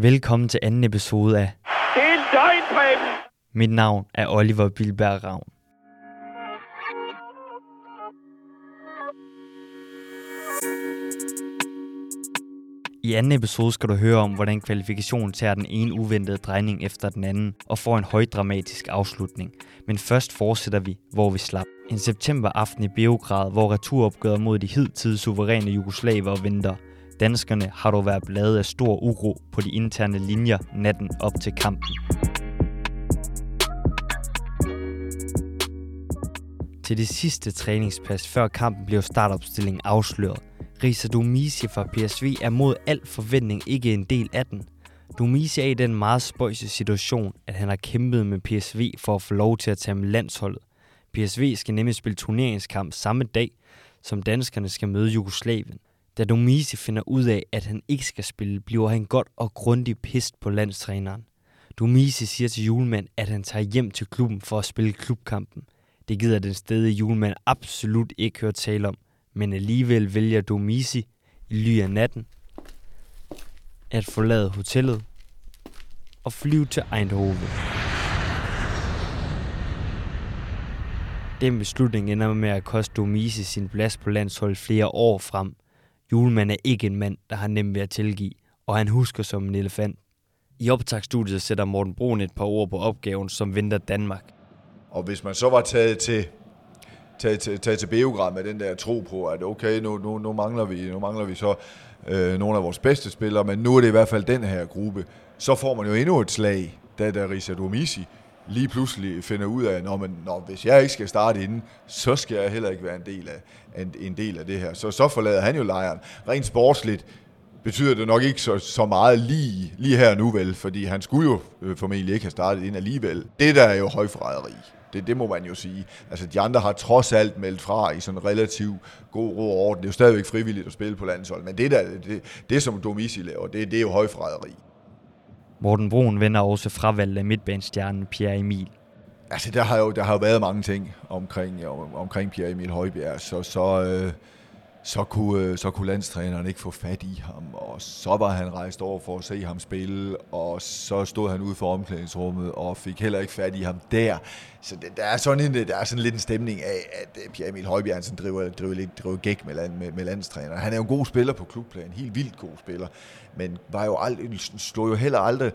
Velkommen til anden episode af Det er Preben! Mit navn er Oliver Bilberg Ravn. I anden episode skal du høre om, hvordan kvalifikationen tager den ene uventede drejning efter den anden og får en højdramatisk afslutning. Men først fortsætter vi, hvor vi slap. En septemberaften i Beograd, hvor returopgøret mod de hidtid suveræne jugoslaver venter. Danskerne har dog været bladet af stor uro på de interne linjer natten op til kampen. Til det sidste træningspas før kampen blev startopstillingen afsløret. Risa Domisi fra PSV er mod al forventning ikke en del af den. Domisi er i den meget spøjse situation, at han har kæmpet med PSV for at få lov til at tage med landsholdet. PSV skal nemlig spille turneringskamp samme dag, som danskerne skal møde Jugoslavien. Da Domise finder ud af, at han ikke skal spille, bliver han godt og grundigt pist på landstræneren. Domise siger til julemand, at han tager hjem til klubben for at spille klubkampen. Det gider den stedige julemand absolut ikke høre tale om, men alligevel vælger Domisi i ly af natten at forlade hotellet og flyve til Eindhoven. Den beslutning ender med at koste Domisi sin plads på landsholdet flere år frem. Julemand er ikke en mand, der har nemt ved at tilgive, og han husker som en elefant. I optagsstudiet sætter Morten Brun et par ord på opgaven, som venter Danmark. Og hvis man så var taget til, taget til, taget til Beograd med den der tro på, at okay, nu, nu, nu, mangler, vi, nu mangler vi så øh, nogle af vores bedste spillere, men nu er det i hvert fald den her gruppe, så får man jo endnu et slag, da der Risa Domisi lige pludselig finder ud af, når man, når, hvis jeg ikke skal starte inden, så skal jeg heller ikke være en del af, en, en del af det her. Så, så forlader han jo lejren. Rent sportsligt betyder det nok ikke så, så meget lige, lige her nu vel, fordi han skulle jo øh, formentlig ikke have startet ind alligevel. Det der er jo højforræderi. Det, det må man jo sige. Altså, de andre har trods alt meldt fra i sådan en relativt god ro og orden. Det er jo stadigvæk frivilligt at spille på landshold, men det, der, det, det som Domisi laver, det, det er jo højforræderi. Morten Broen vender også fravalget af midtbanestjernen Pierre Emil. Altså, der har jo, der har jo været mange ting omkring, om, omkring Pierre Emil Højbjerg, så, så, øh, så, kunne, øh, så kunne landstræneren ikke få fat i ham, og så var han rejst over for at se ham spille, og så stod han ude for omklædningsrummet og fik heller ikke fat i ham der. Så det, der, er sådan en, der er sådan lidt en stemning af, at øh, Pierre Emil Højbjergensen driver, driver lidt driver gæk med, land, med, med landstræneren. Han er jo en god spiller på klubplan, helt vildt god spiller, men var jo aldrig, stod jo heller aldrig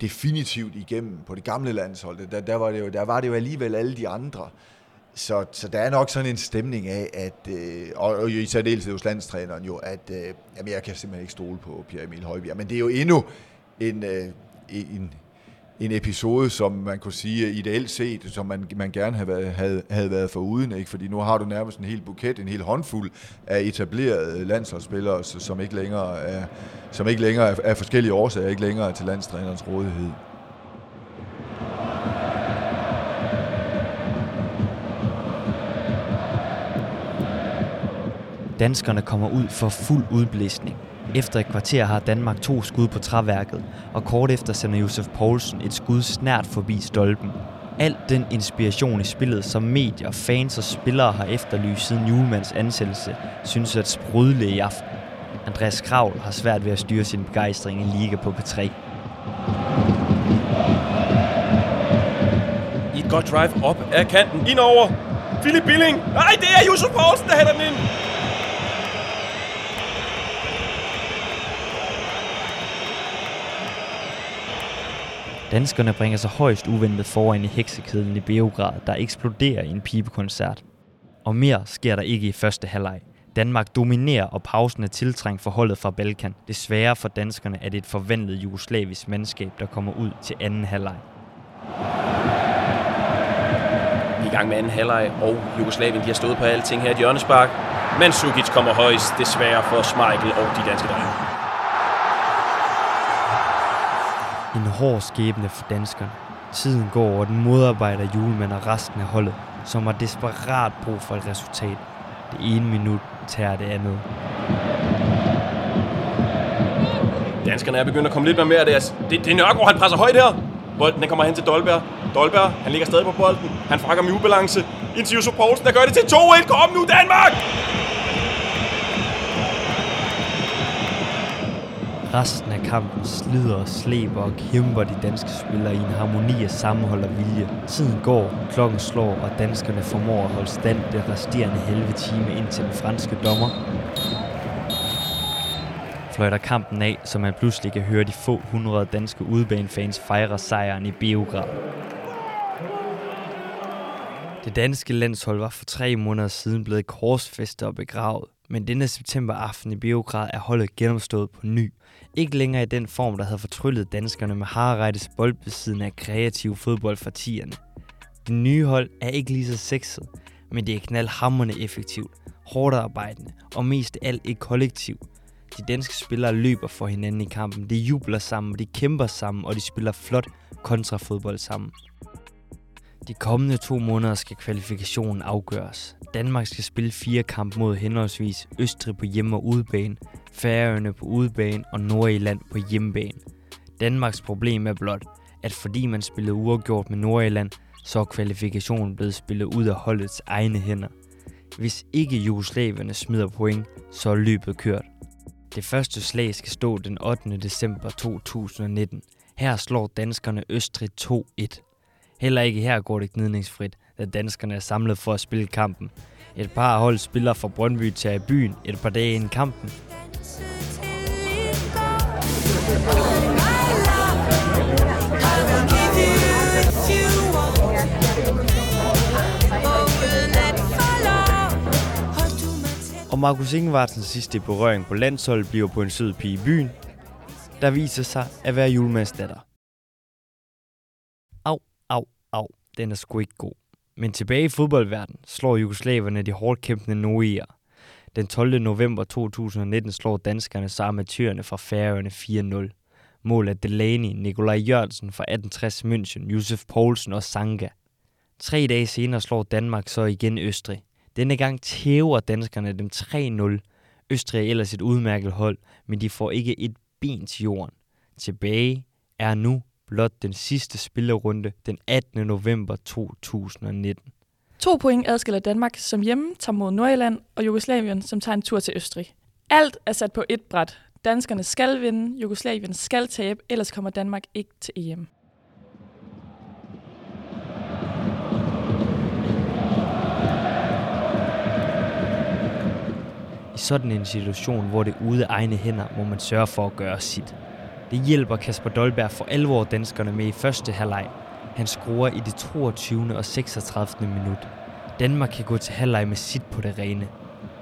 definitivt igennem på det gamle landshold. Der, der, var, det jo, der var det jo alligevel alle de andre. Så, så der er nok sådan en stemning af, at, øh, og, og i særdeleshed hos landstræneren jo, at øh, jamen, jeg kan simpelthen ikke stole på Pierre Emil Højbjerg. Men det er jo endnu en, øh, en, en episode, som man kunne sige øh, ideelt set, som man, man gerne havde været, havde, havde været for uden, ikke? fordi nu har du nærmest en hel buket, en hel håndfuld af etablerede landsholdsspillere, som ikke længere er, som ikke længere er, af forskellige årsager ikke længere er til landstrænerens rådighed. Danskerne kommer ud for fuld udblæsning. Efter et kvarter har Danmark to skud på træværket, og kort efter sender Josef Poulsen et skud snært forbi stolpen. Alt den inspiration i spillet, som medier, fans og spillere har efterlyst siden Julemands ansættelse, synes at sprudle i aften. Andreas Kravl har svært ved at styre sin begejstring i Liga på P3. I et godt drive op af kanten, ind over Philip Billing. Nej, det er Josef Poulsen, der hætter den ind. Danskerne bringer sig højst uventet foran i heksekedlen i Beograd, der eksploderer i en pibekoncert. Og mere sker der ikke i første halvleg. Danmark dominerer, og pausen er tiltrængt for holdet fra Balkan. Desværre for danskerne er det et forventet jugoslavisk mandskab, der kommer ud til anden halvleg. Vi er i gang med anden halvleg, og Jugoslavien de har stået på alting her i hjørnespark. Men Sukic kommer højst, desværre for Schmeichel og de danske drenge. En hård skæbne for danskerne. Tiden går, og den modarbejder julemand og resten af holdet, som har desperat brug for et resultat. Det ene minut tager det andet. Danskerne er begyndt at komme lidt mere med af det. Det, det er Nørgaard, han presser højt her. Bolden den kommer hen til Dolberg. Dolberg, han ligger stadig på bolden. Han frakker med ubalance. Ind til Yusuf Poulsen, der gør det til 2-1. Kom nu, Danmark! Resten af kampen slider og slæber og kæmper de danske spillere i en harmoni af sammenhold og vilje. Tiden går, klokken slår, og danskerne formår at holde stand det resterende halve time ind til den franske dommer. Fløjter kampen af, så man pludselig kan høre de få hundrede danske udbanefans fejre sejren i Beograd. Det danske landshold var for tre måneder siden blevet korsfæstet og begravet, men denne septemberaften i Beograd er holdet genopstået på ny. Ikke længere i den form, der havde fortryllet danskerne med Harreides boldbesiddende af kreative fodbold fra tierne. Det nye hold er ikke lige så sexet, men det er knaldhammerende effektivt, hårdt arbejdende og mest alt et kollektiv. De danske spillere løber for hinanden i kampen, de jubler sammen, de kæmper sammen, og de spiller flot kontrafodbold sammen. De kommende to måneder skal kvalifikationen afgøres. Danmark skal spille fire kampe mod henholdsvis Østrig på hjemme- og udebane, Færøerne på udebane og Nordjylland på hjemmebane. Danmarks problem er blot, at fordi man spillede uafgjort med Nordjylland, så er kvalifikationen blevet spillet ud af holdets egne hænder. Hvis ikke jugoslaverne smider point, så er løbet kørt. Det første slag skal stå den 8. december 2019. Her slår danskerne Østrig 2-1. Heller ikke her går det gnidningsfrit, da danskerne er samlet for at spille kampen. Et par hold spiller fra Brøndby til i byen et par dage inden kampen. Og Markus Ingevartsens sidste berøring på landsholdet bliver på en sød pige i byen, der viser sig at være julemandsdatter. Au, au, den er sgu ikke god. Men tilbage i fodboldverdenen slår jugoslaverne de hårdt kæmpende Noier. Den 12. november 2019 slår danskerne sammen med tyrene fra Færøerne 4-0. Mål af Delaney, Nikolaj Jørgensen fra 1860 München, Josef Poulsen og Sanga. Tre dage senere slår Danmark så igen Østrig. Denne gang tæver danskerne dem 3-0. Østrig er ellers et udmærket hold, men de får ikke et ben til jorden. Tilbage er nu blot den sidste spillerunde den 18. november 2019. To point adskiller Danmark, som hjemme tager mod Nordjylland, og Jugoslavien, som tager en tur til Østrig. Alt er sat på et bræt. Danskerne skal vinde, Jugoslavien skal tabe, ellers kommer Danmark ikke til EM. I sådan en situation, hvor det er ude af egne hænder, må man sørge for at gøre sit. Det hjælper Kasper Dolberg for alvor danskerne med i første halvleg. Han scorer i det 22. og 36. minut. Danmark kan gå til halvleg med sit på det rene.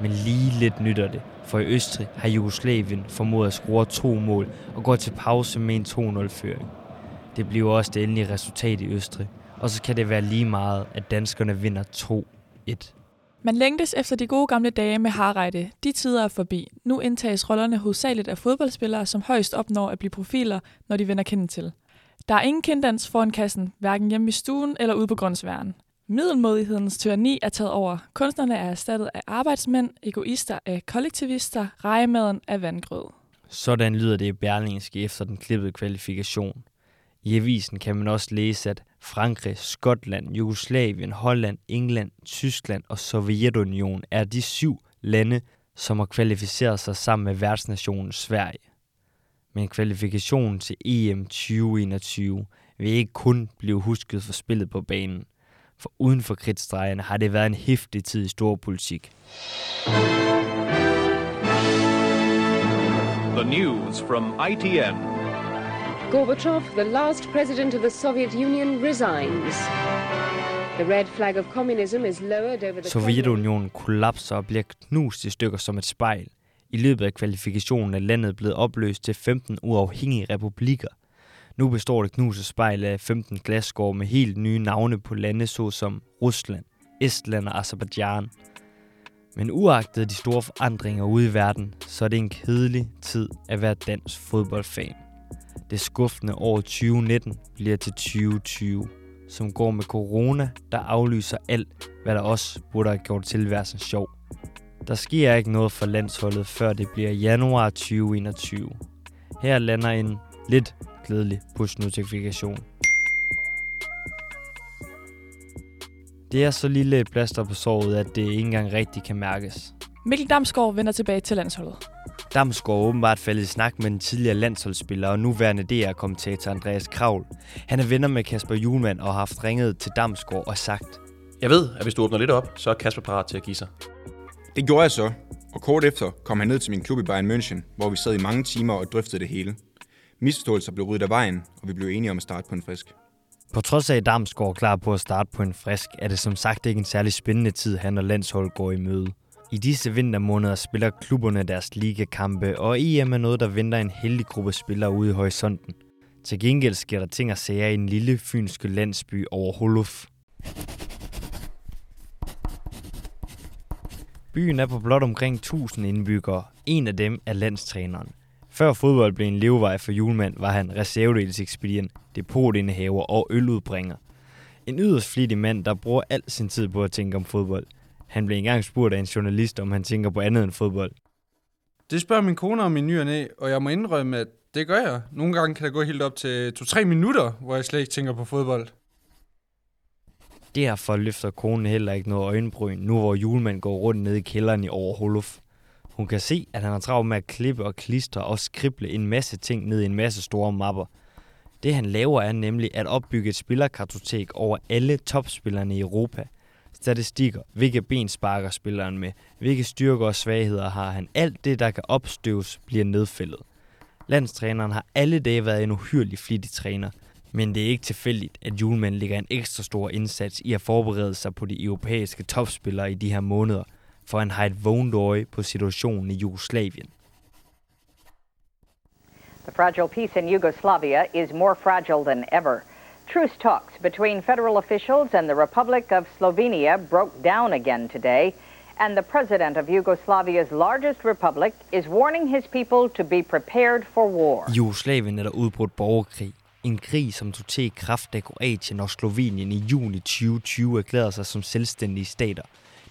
Men lige lidt nytter det, for i Østrig har Jugoslavien formået at score to mål og går til pause med en 2-0-føring. Det bliver også det endelige resultat i Østrig, og så kan det være lige meget, at danskerne vinder 2-1. Man længtes efter de gode gamle dage med Harreide. De tider er forbi. Nu indtages rollerne hovedsageligt af fodboldspillere, som højst opnår at blive profiler, når de vender kendt til. Der er ingen kenddans foran kassen, hverken hjemme i stuen eller ude på grundsværen. Middelmodighedens tyranni er taget over. Kunstnerne er erstattet af arbejdsmænd, egoister af kollektivister, rejemaden af vandgrød. Sådan lyder det i Berlingske efter den klippede kvalifikation. I avisen kan man også læse, at Frankrig, Skotland, Jugoslavien, Holland, England, Tyskland og Sovjetunionen er de syv lande, som har kvalificeret sig sammen med værtsnationen Sverige. Men kvalifikationen til EM 2021 vil ikke kun blive husket for spillet på banen. For uden for kridtstregerne har det været en hæftig tid i storpolitik. The news from ITN. Gorbachev, the last president of the Soviet Union, resigns. The red flag of communism is lowered over the Sovjetunionen kollapser og bliver knust i stykker som et spejl. I løbet af kvalifikationen er landet blevet opløst til 15 uafhængige republikker. Nu består det knuste spejl af 15 glasgårde med helt nye navne på lande såsom Rusland, Estland og Azerbaijan. Men uagtet de store forandringer ude i verden, så er det en kedelig tid at være dansk fodboldfan. Det skuffende år 2019 bliver til 2020, som går med corona, der aflyser alt, hvad der også burde have gjort tilværelsen sjov. Der sker ikke noget for landsholdet, før det bliver januar 2021. Her lander en lidt glædelig push-notifikation. Det er så lille et plaster på såret, at det ikke engang rigtig kan mærkes. Mikkel Damsgaard vender tilbage til landsholdet. Damsgaard åbenbart faldet i snak med den tidligere landsholdsspiller og nuværende DR-kommentator Andreas Kravl. Han er venner med Kasper Julemand og har haft ringet til Damsgaard og sagt, Jeg ved, at hvis du åbner lidt op, så er Kasper parat til at give sig. Det gjorde jeg så, og kort efter kom han ned til min klub i Bayern München, hvor vi sad i mange timer og drøftede det hele. Misforståelser blev ryddet af vejen, og vi blev enige om at starte på en frisk. På trods af, at Damsgaard er klar på at starte på en frisk, er det som sagt ikke en særlig spændende tid, han og landshold går i møde. I disse vintermåneder spiller klubberne deres ligakampe, og EM er noget, der venter en heldig gruppe spillere ude i horisonten. Til gengæld sker der ting og sager i en lille fynske landsby over Holuf. Byen er på blot omkring 1000 indbyggere. En af dem er landstræneren. Før fodbold blev en levevej for julemand, var han reservedelsekspedient, depotindehaver og øludbringer. En yderst flittig mand, der bruger al sin tid på at tænke om fodbold. Han blev engang spurgt af en journalist, om han tænker på andet end fodbold. Det spørger min kone om i ny og næ, og jeg må indrømme, at det gør jeg. Nogle gange kan det gå helt op til 2-3 minutter, hvor jeg slet ikke tænker på fodbold. Derfor løfter konen heller ikke noget øjenbryn, nu hvor julemand går rundt nede i kælderen i Overholuf. Hun kan se, at han har travlt med at klippe og klistre og skrible en masse ting ned i en masse store mapper. Det han laver er nemlig at opbygge et spillerkartotek over alle topspillerne i Europa. Statistikker, hvilke ben sparker spilleren med, hvilke styrker og svagheder har han. Alt det, der kan opstøves, bliver nedfældet. Landstræneren har alle dage været en uhyrlig flittig træner, men det er ikke tilfældigt, at Julemand ligger en ekstra stor indsats i at forberede sig på de europæiske topspillere i de her måneder, for han har et vågent øje på situationen i Jugoslavien. The fragile peace in Yugoslavia is more fragile than ever. Truce talks between federal officials and the Republic of Slovenia broke down again today, and the president of Yugoslavia's largest republic is warning his people to be prepared for war. I Jugoslavien er der udbrudt borgerkrig. En krig, som tog til i kraft da Kroatien og Slovenien i juni 2020 erklærede sig som selvstændige stater.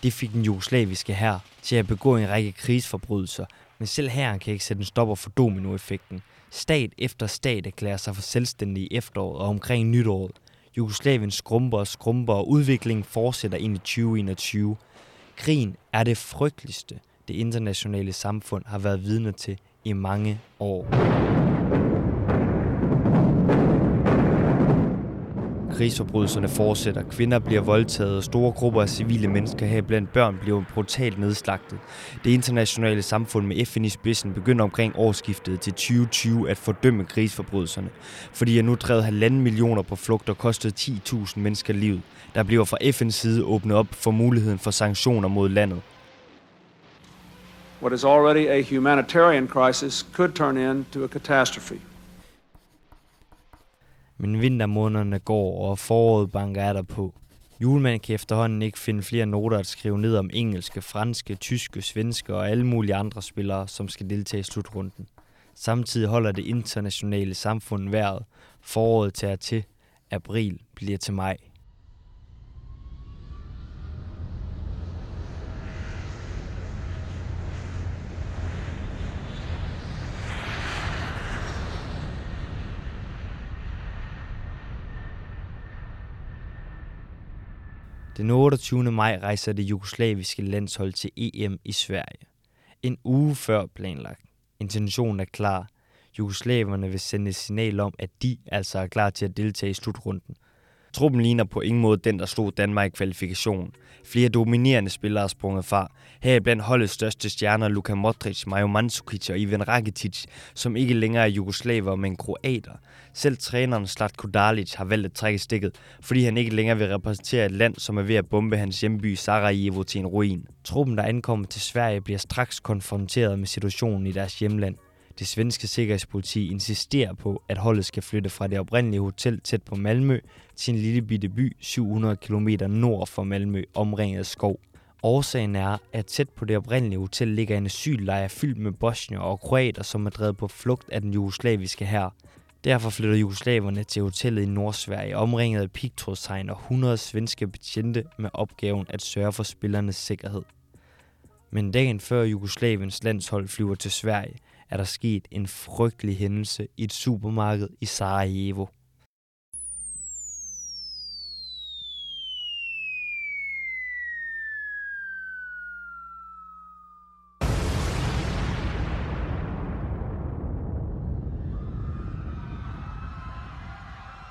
Det fik den jugoslaviske hær til at begå en række krigsforbrydelser, men selv her kan ikke sætte en stopper for dominoeffekten. Stat efter stat erklærer sig for selvstændige i efteråret og omkring nytåret. Jugoslavien skrumper og skrumper, og udviklingen fortsætter ind i 2021. Krigen er det frygteligste, det internationale samfund har været vidne til i mange år. Krigsforbrydelserne fortsætter. Kvinder bliver voldtaget, og store grupper af civile mennesker her blandt børn bliver brutalt nedslagtet. Det internationale samfund med FN i spidsen begynder omkring årsskiftet til 2020 at fordømme krigsforbrydelserne, fordi jeg nu drevet halvanden millioner på flugt og kostet 10.000 mennesker livet. Der bliver fra FN's side åbnet op for muligheden for sanktioner mod landet. What is already a humanitarian crisis could turn into a catastrophe. Men vintermånederne går, og foråret banker er der på. Julemanden kan efterhånden ikke finde flere noter at skrive ned om engelske, franske, tyske, svenske og alle mulige andre spillere, som skal deltage i slutrunden. Samtidig holder det internationale samfund vejret. Foråret tager til. April bliver til maj. Den 28. maj rejser det jugoslaviske landshold til EM i Sverige. En uge før planlagt. Intentionen er klar. Jugoslaverne vil sende et signal om, at de altså er klar til at deltage i slutrunden. Truppen ligner på ingen måde den, der slog Danmark i kvalifikationen. Flere dominerende spillere er sprunget fra. Her blandt holdets største stjerner Luka Modric, Majo Mandzukic og Ivan Rakitic, som ikke længere er jugoslaver, men kroater. Selv træneren Slatko Dalic har valgt at trække stikket, fordi han ikke længere vil repræsentere et land, som er ved at bombe hans hjemby Sarajevo til en ruin. Truppen, der ankommer til Sverige, bliver straks konfronteret med situationen i deres hjemland. Det svenske sikkerhedspoliti insisterer på, at holdet skal flytte fra det oprindelige hotel tæt på Malmø til en lille bitte by 700 km nord for Malmø, omringet af skov. Årsagen er, at tæt på det oprindelige hotel ligger en asyllejr fyldt med bosnier og kroater, som er drevet på flugt af den jugoslaviske hær. Derfor flytter jugoslaverne til hotellet i Nordsverige, omringet af pigtrådstegn og 100 svenske betjente med opgaven at sørge for spillernes sikkerhed. Men dagen før Jugoslaviens landshold flyver til Sverige, er der sket en frygtelig hændelse i et supermarked i Sarajevo.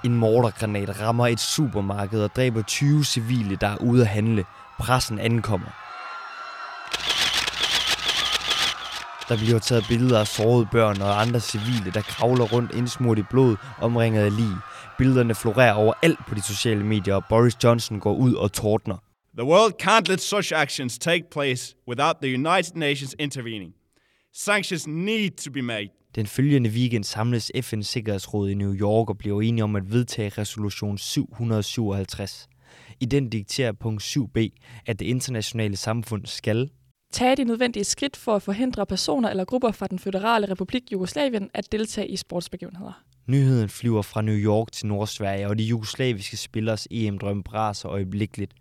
En mortergranat rammer et supermarked og dræber 20 civile, der er ude at handle. Pressen ankommer. Der bliver taget billeder af sårede børn og andre civile, der kravler rundt indsmurt i blod, omringet af lig. Billederne florerer overalt på de sociale medier, og Boris Johnson går ud og tordner. The world can't let such actions take place without the United Nations intervening. Sanctions need to be made. Den følgende weekend samles FN's Sikkerhedsråd i New York og bliver enige om at vedtage resolution 757. I den dikterer punkt 7b, at det internationale samfund skal tage de nødvendige skridt for at forhindre personer eller grupper fra den føderale republik Jugoslavien at deltage i sportsbegivenheder. Nyheden flyver fra New York til Nordsverige, og de jugoslaviske spillers EM-drøm braser øjeblikkeligt.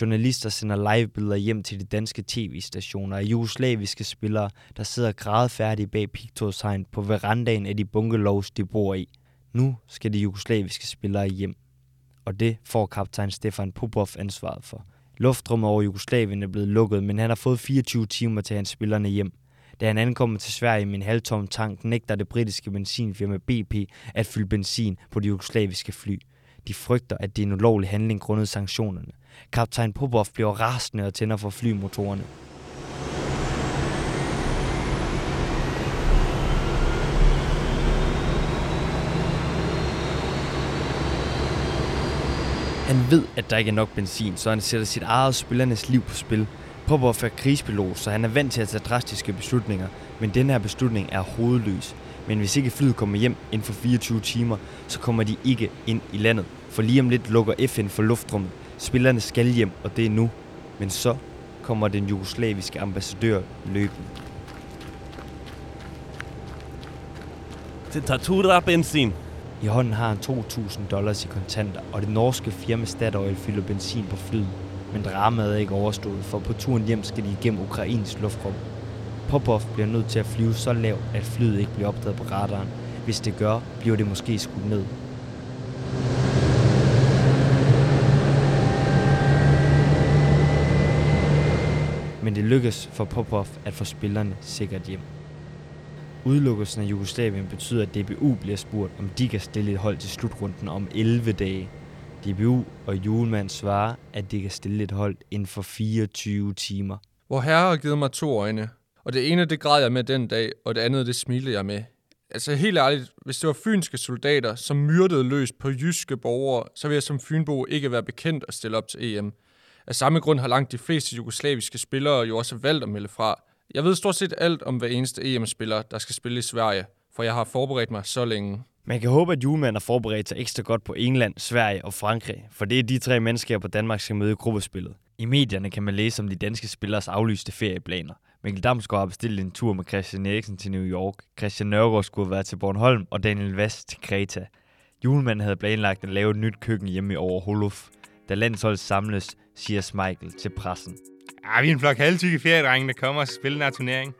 Journalister sender live-billeder hjem til de danske tv-stationer af jugoslaviske spillere, der sidder grædfærdige bag pigtrådshegn på verandaen af de bungalows, de bor i. Nu skal de jugoslaviske spillere hjem. Og det får kaptajn Stefan Popov ansvaret for. Luftrummet over Jugoslavien er blevet lukket, men han har fået 24 timer til hans spillerne hjem. Da han ankommer til Sverige med en halvtom tank, nægter det britiske benzinfirma BP at fylde benzin på de jugoslaviske fly. De frygter, at det er en ulovlig handling grundet sanktionerne. Kaptajn Popov bliver rasende og tænder for flymotorerne. Han ved, at der ikke er nok benzin, så han sætter sit eget spillernes liv på spil. Popov er krigspilot, så han er vant til at tage drastiske beslutninger, men den her beslutning er hovedløs. Men hvis ikke flyet kommer hjem inden for 24 timer, så kommer de ikke ind i landet. For lige om lidt lukker FN for luftrummet. Spillerne skal hjem, og det er nu. Men så kommer den jugoslaviske ambassadør løbende. Det tager benzin. I hånden har han 2.000 dollars i kontanter, og det norske firma Statoil fylder benzin på flyet. Men dramaet er ikke overstået, for på turen hjem skal de igennem Ukrains luftrum. Popov bliver nødt til at flyve så lavt, at flyet ikke bliver opdaget på radaren. Hvis det gør, bliver det måske skudt ned. Men det lykkes for Popov at få spillerne sikkert hjem. Udelukkelsen af Jugoslavien betyder, at DBU bliver spurgt, om de kan stille et hold til slutrunden om 11 dage. DBU og Julemand svarer, at de kan stille et hold inden for 24 timer. Hvor herre har givet mig to øjne. Og det ene, det græd jeg med den dag, og det andet, det smilede jeg med. Altså helt ærligt, hvis det var fynske soldater, som myrdede løs på jyske borgere, så vil jeg som fynbo ikke være bekendt at stille op til EM. Af samme grund har langt de fleste jugoslaviske spillere jo også valgt at melde fra. Jeg ved stort set alt om hver eneste EM-spiller, der skal spille i Sverige, for jeg har forberedt mig så længe. Man kan håbe, at Julemand har forberedt sig ekstra godt på England, Sverige og Frankrig, for det er de tre mennesker på Danmark skal møde i gruppespillet. I medierne kan man læse om de danske spillers aflyste ferieplaner. Mikkel Damsgaard har bestilt en tur med Christian Eriksen til New York. Christian Nørgaard skulle være til Bornholm og Daniel Vast til Kreta. Julemanden havde planlagt at lave et nyt køkken hjemme i Overholuf. Da landsholdet samles, siger Michael til pressen. Ja, vi er en flok halvtykke feriedrenge, der kommer og spiller den her turnering.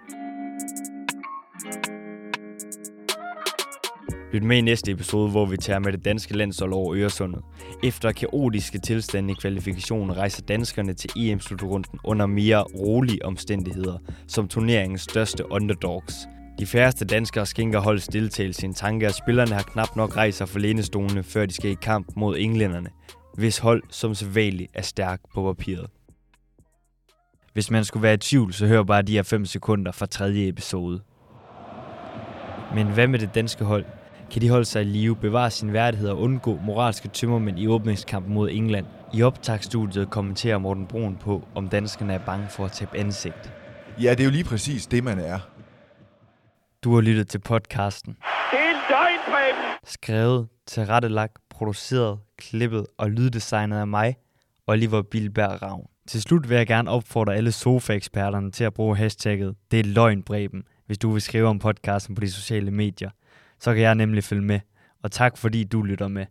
Lyt med i næste episode, hvor vi tager med det danske landshold over Øresundet. Efter kaotiske tilstande i kvalifikationen rejser danskerne til EM-slutrunden under mere rolige omstændigheder, som turneringens største underdogs. De færreste danskere skænker holdets deltagelse en tanke, at spillerne har knap nok rejser for lænestolene, før de skal i kamp mod englænderne, hvis hold som sædvanligt er stærk på papiret. Hvis man skulle være i tvivl, så hør bare de her 5 sekunder fra tredje episode. Men hvad med det danske hold? Kan de holde sig i live, bevare sin værdighed og undgå moralske tømmermænd i åbningskampen mod England? I optagsstudiet kommenterer Morten Brun på, om danskerne er bange for at tabe ansigt. Ja, det er jo lige præcis det, man er. Du har lyttet til podcasten. Det er løgn, Preben! Skrevet, tilrettelagt, produceret, klippet og lyddesignet af mig, Oliver Bilberg Ravn. Til slut vil jeg gerne opfordre alle sofaeksperterne til at bruge hashtagget Det er løgn, Breben, hvis du vil skrive om podcasten på de sociale medier. Så kan jeg nemlig følge med. Og tak fordi du lytter med.